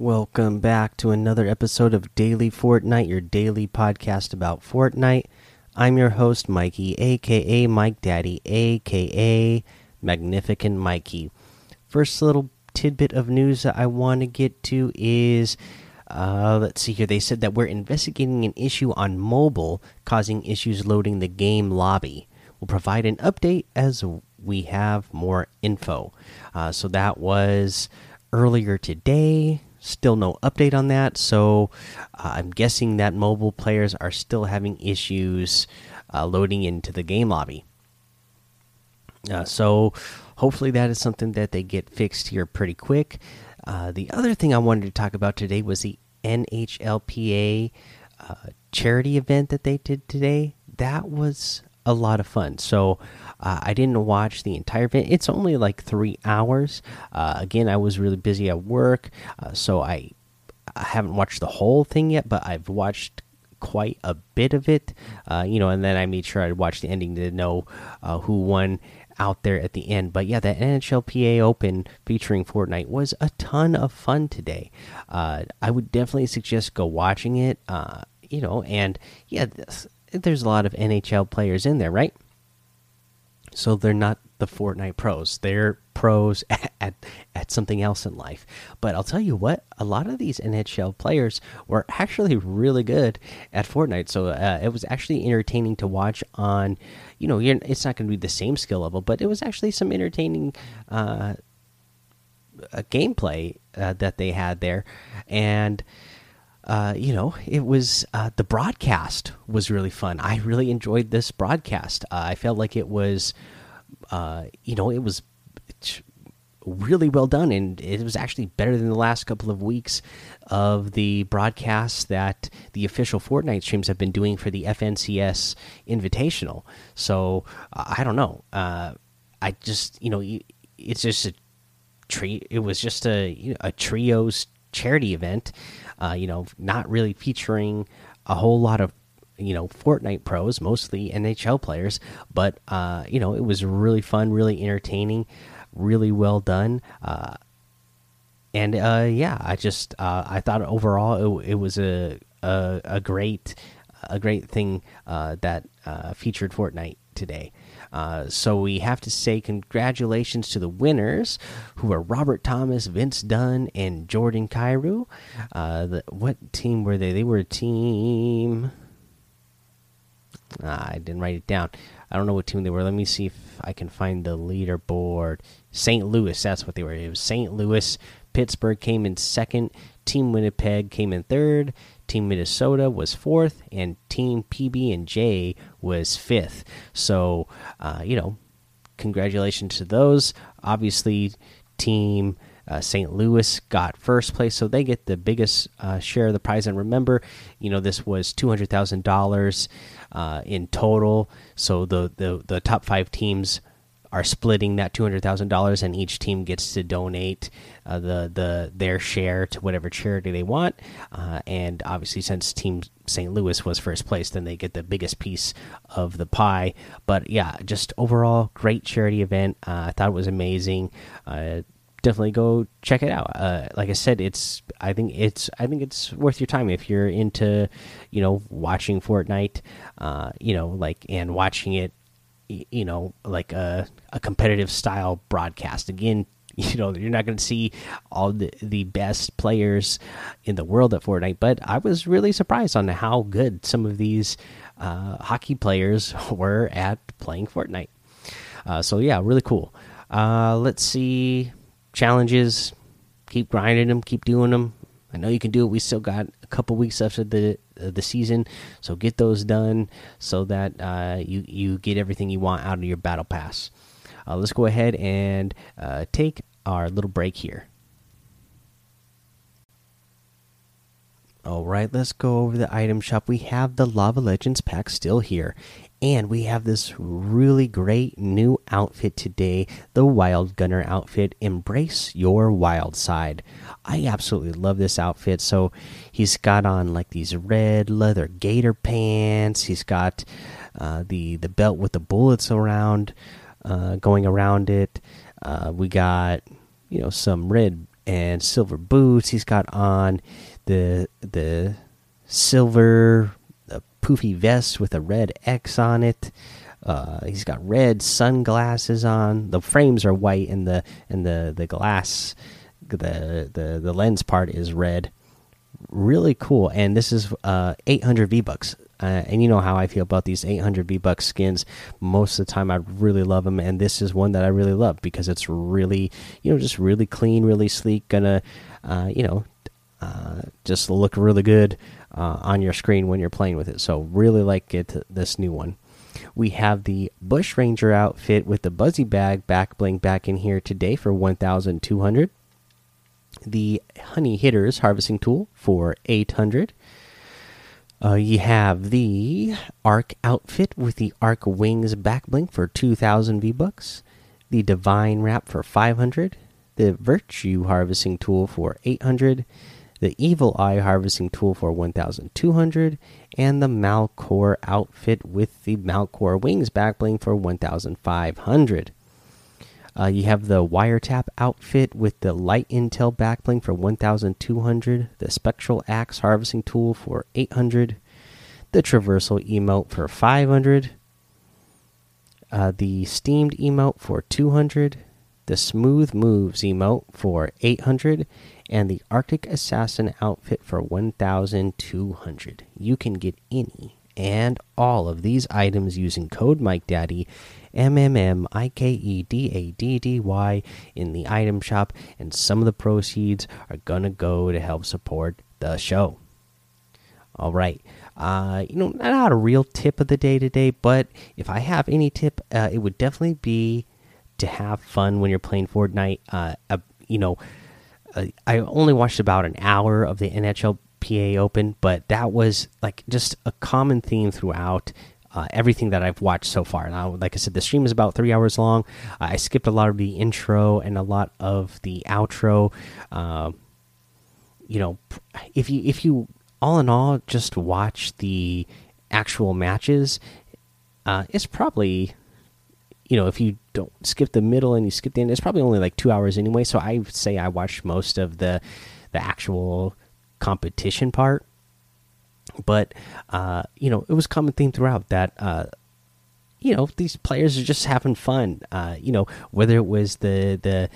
Welcome back to another episode of Daily Fortnite, your daily podcast about Fortnite. I'm your host, Mikey, aka Mike Daddy, aka Magnificent Mikey. First little tidbit of news that I want to get to is uh, let's see here. They said that we're investigating an issue on mobile causing issues loading the game lobby. We'll provide an update as we have more info. Uh, so that was earlier today Still no update on that, so uh, I'm guessing that mobile players are still having issues uh, loading into the game lobby. Uh, so hopefully that is something that they get fixed here pretty quick. Uh, the other thing I wanted to talk about today was the NHLPA uh, charity event that they did today. That was a lot of fun. So uh, I didn't watch the entire event. It's only like three hours. Uh, again, I was really busy at work, uh, so I, I haven't watched the whole thing yet. But I've watched quite a bit of it. Uh, you know, and then I made sure I watched the ending to know uh, who won out there at the end. But yeah, the NHLPA Open featuring Fortnite was a ton of fun today. Uh, I would definitely suggest go watching it. you know, and yeah. This, there's a lot of NHL players in there, right? So they're not the Fortnite pros. They're pros at, at, at something else in life. But I'll tell you what, a lot of these NHL players were actually really good at Fortnite. So uh, it was actually entertaining to watch on, you know, it's not going to be the same skill level, but it was actually some entertaining uh, gameplay uh, that they had there. And uh, you know, it was uh, the broadcast was really fun. I really enjoyed this broadcast. Uh, I felt like it was, uh, you know, it was really well done, and it was actually better than the last couple of weeks of the broadcasts that the official Fortnite streams have been doing for the FNCS Invitational. So I don't know. Uh, I just, you know, it's just a tree. It was just a you know, a trios charity event uh, you know, not really featuring a whole lot of you know Fortnite pros, mostly NHL players, but uh, you know it was really fun, really entertaining, really well done. Uh, and uh, yeah, I just uh, I thought overall it, it was a, a, a great a great thing uh, that featured Fortnite today. Uh, so we have to say congratulations to the winners, who are Robert Thomas, Vince Dunn, and Jordan Kyrou. Uh, what team were they? They were a team. Ah, I didn't write it down. I don't know what team they were. Let me see if I can find the leaderboard. St. Louis, that's what they were. It was St. Louis. Pittsburgh came in second. Team Winnipeg came in third. Team Minnesota was fourth, and Team PB and J was fifth. So, uh, you know, congratulations to those. Obviously, Team uh, St. Louis got first place, so they get the biggest uh, share of the prize. And remember, you know, this was two hundred thousand uh, dollars in total. So the, the the top five teams are splitting that two hundred thousand dollars, and each team gets to donate uh, the the their share to whatever charity they want. Uh, and obviously, since Team St. Louis was first place, then they get the biggest piece of the pie. But yeah, just overall great charity event. Uh, I thought it was amazing. Uh, definitely go check it out. Uh, like I said, it's I think it's I think it's worth your time if you're into you know watching Fortnite. Uh, you know, like and watching it you know like a, a competitive style broadcast. Again you know you're not going to see all the, the best players in the world at Fortnite but I was really surprised on how good some of these uh, hockey players were at playing Fortnite. Uh, so yeah really cool. Uh, let's see challenges. Keep grinding them keep doing them I know you can do it. We still got couple weeks after the uh, the season. So get those done so that uh, you you get everything you want out of your battle pass. Uh, let's go ahead and take our little break here. All right, let's go over the item shop. We have the Lava Legends pack still here, and we have this really great new outfit today the Wild Gunner outfit. Embrace your wild side. I absolutely love this outfit. So he's got on like these red leather gator pants. He's got uh, the, the belt with the bullets around, uh, going around it. Uh, we got, you know, some red and silver boots. He's got on the the silver the poofy vest with a red X on it. Uh, he's got red sunglasses on. The frames are white, and the and the the glass, the the the lens part is red. Really cool. And this is uh, 800 V bucks. Uh, and you know how I feel about these 800 V bucks skins. Most of the time, I really love them, and this is one that I really love because it's really, you know, just really clean, really sleek. Gonna, uh, you know, uh, just look really good uh, on your screen when you're playing with it. So really like it. This new one. We have the Bush Ranger outfit with the Buzzy Bag back bling back in here today for 1,200. The Honey Hitters harvesting tool for 800. Uh, you have the Arc outfit with the Arc Wings back bling for 2,000 V bucks. The Divine Wrap for 500. The Virtue harvesting tool for 800 the Evil Eye harvesting tool for 1200, and the Malcore outfit with the Malcore wings backbling for 1500. Uh, you have the Wiretap outfit with the Light Intel backbling for 1200, the Spectral Axe harvesting tool for 800, the Traversal emote for 500, uh, the Steamed emote for 200, the Smooth Moves emote for 800, and the Arctic Assassin outfit for 1200. You can get any and all of these items using code Mike Daddy M M M I K E D A D D Y in the item shop and some of the proceeds are to go to help support the show. All right. Uh, you know, not a real tip of the day today, but if I have any tip, uh, it would definitely be to have fun when you're playing Fortnite. Uh, you know, uh, I only watched about an hour of the NHLPA Open, but that was like just a common theme throughout. Uh, everything that I've watched so far. Now, like I said, the stream is about three hours long. I skipped a lot of the intro and a lot of the outro. Uh, you know, if you if you all in all just watch the actual matches, uh, it's probably you know, if you don't skip the middle and you skip the end, it's probably only like two hours anyway. So I say I watched most of the the actual competition part. But uh, you know, it was common theme throughout that uh, you know these players are just having fun. Uh, you know, whether it was the the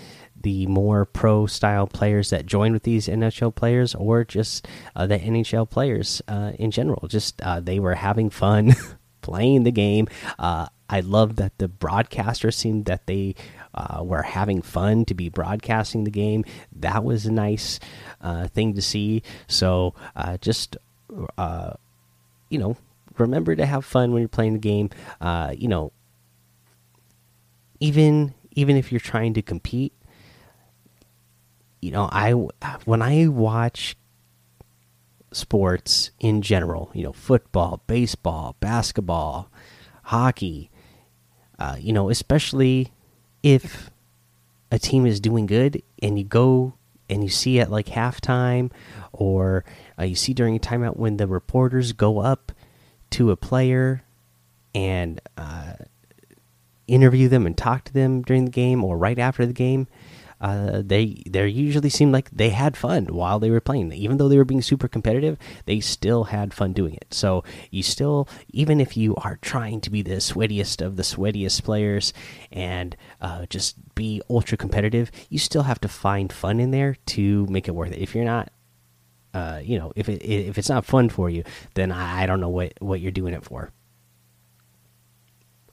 the more pro style players that joined with these NHL players, or just uh, the NHL players uh, in general, just uh, they were having fun playing the game. Uh, I love that the broadcasters seemed that they uh, were having fun to be broadcasting the game. That was a nice uh, thing to see. So uh, just uh, you know, remember to have fun when you're playing the game. Uh, you know, even even if you're trying to compete, you know, I when I watch sports in general, you know, football, baseball, basketball, hockey, uh, you know, especially if a team is doing good and you go and you see at like halftime or uh, you see during a timeout when the reporters go up to a player and uh, interview them and talk to them during the game or right after the game uh, they they usually seemed like they had fun while they were playing. Even though they were being super competitive, they still had fun doing it. So you still, even if you are trying to be the sweatiest of the sweatiest players and uh, just be ultra competitive, you still have to find fun in there to make it worth it. If you're not uh, you know, if it if it's not fun for you, then I, I don't know what what you're doing it for.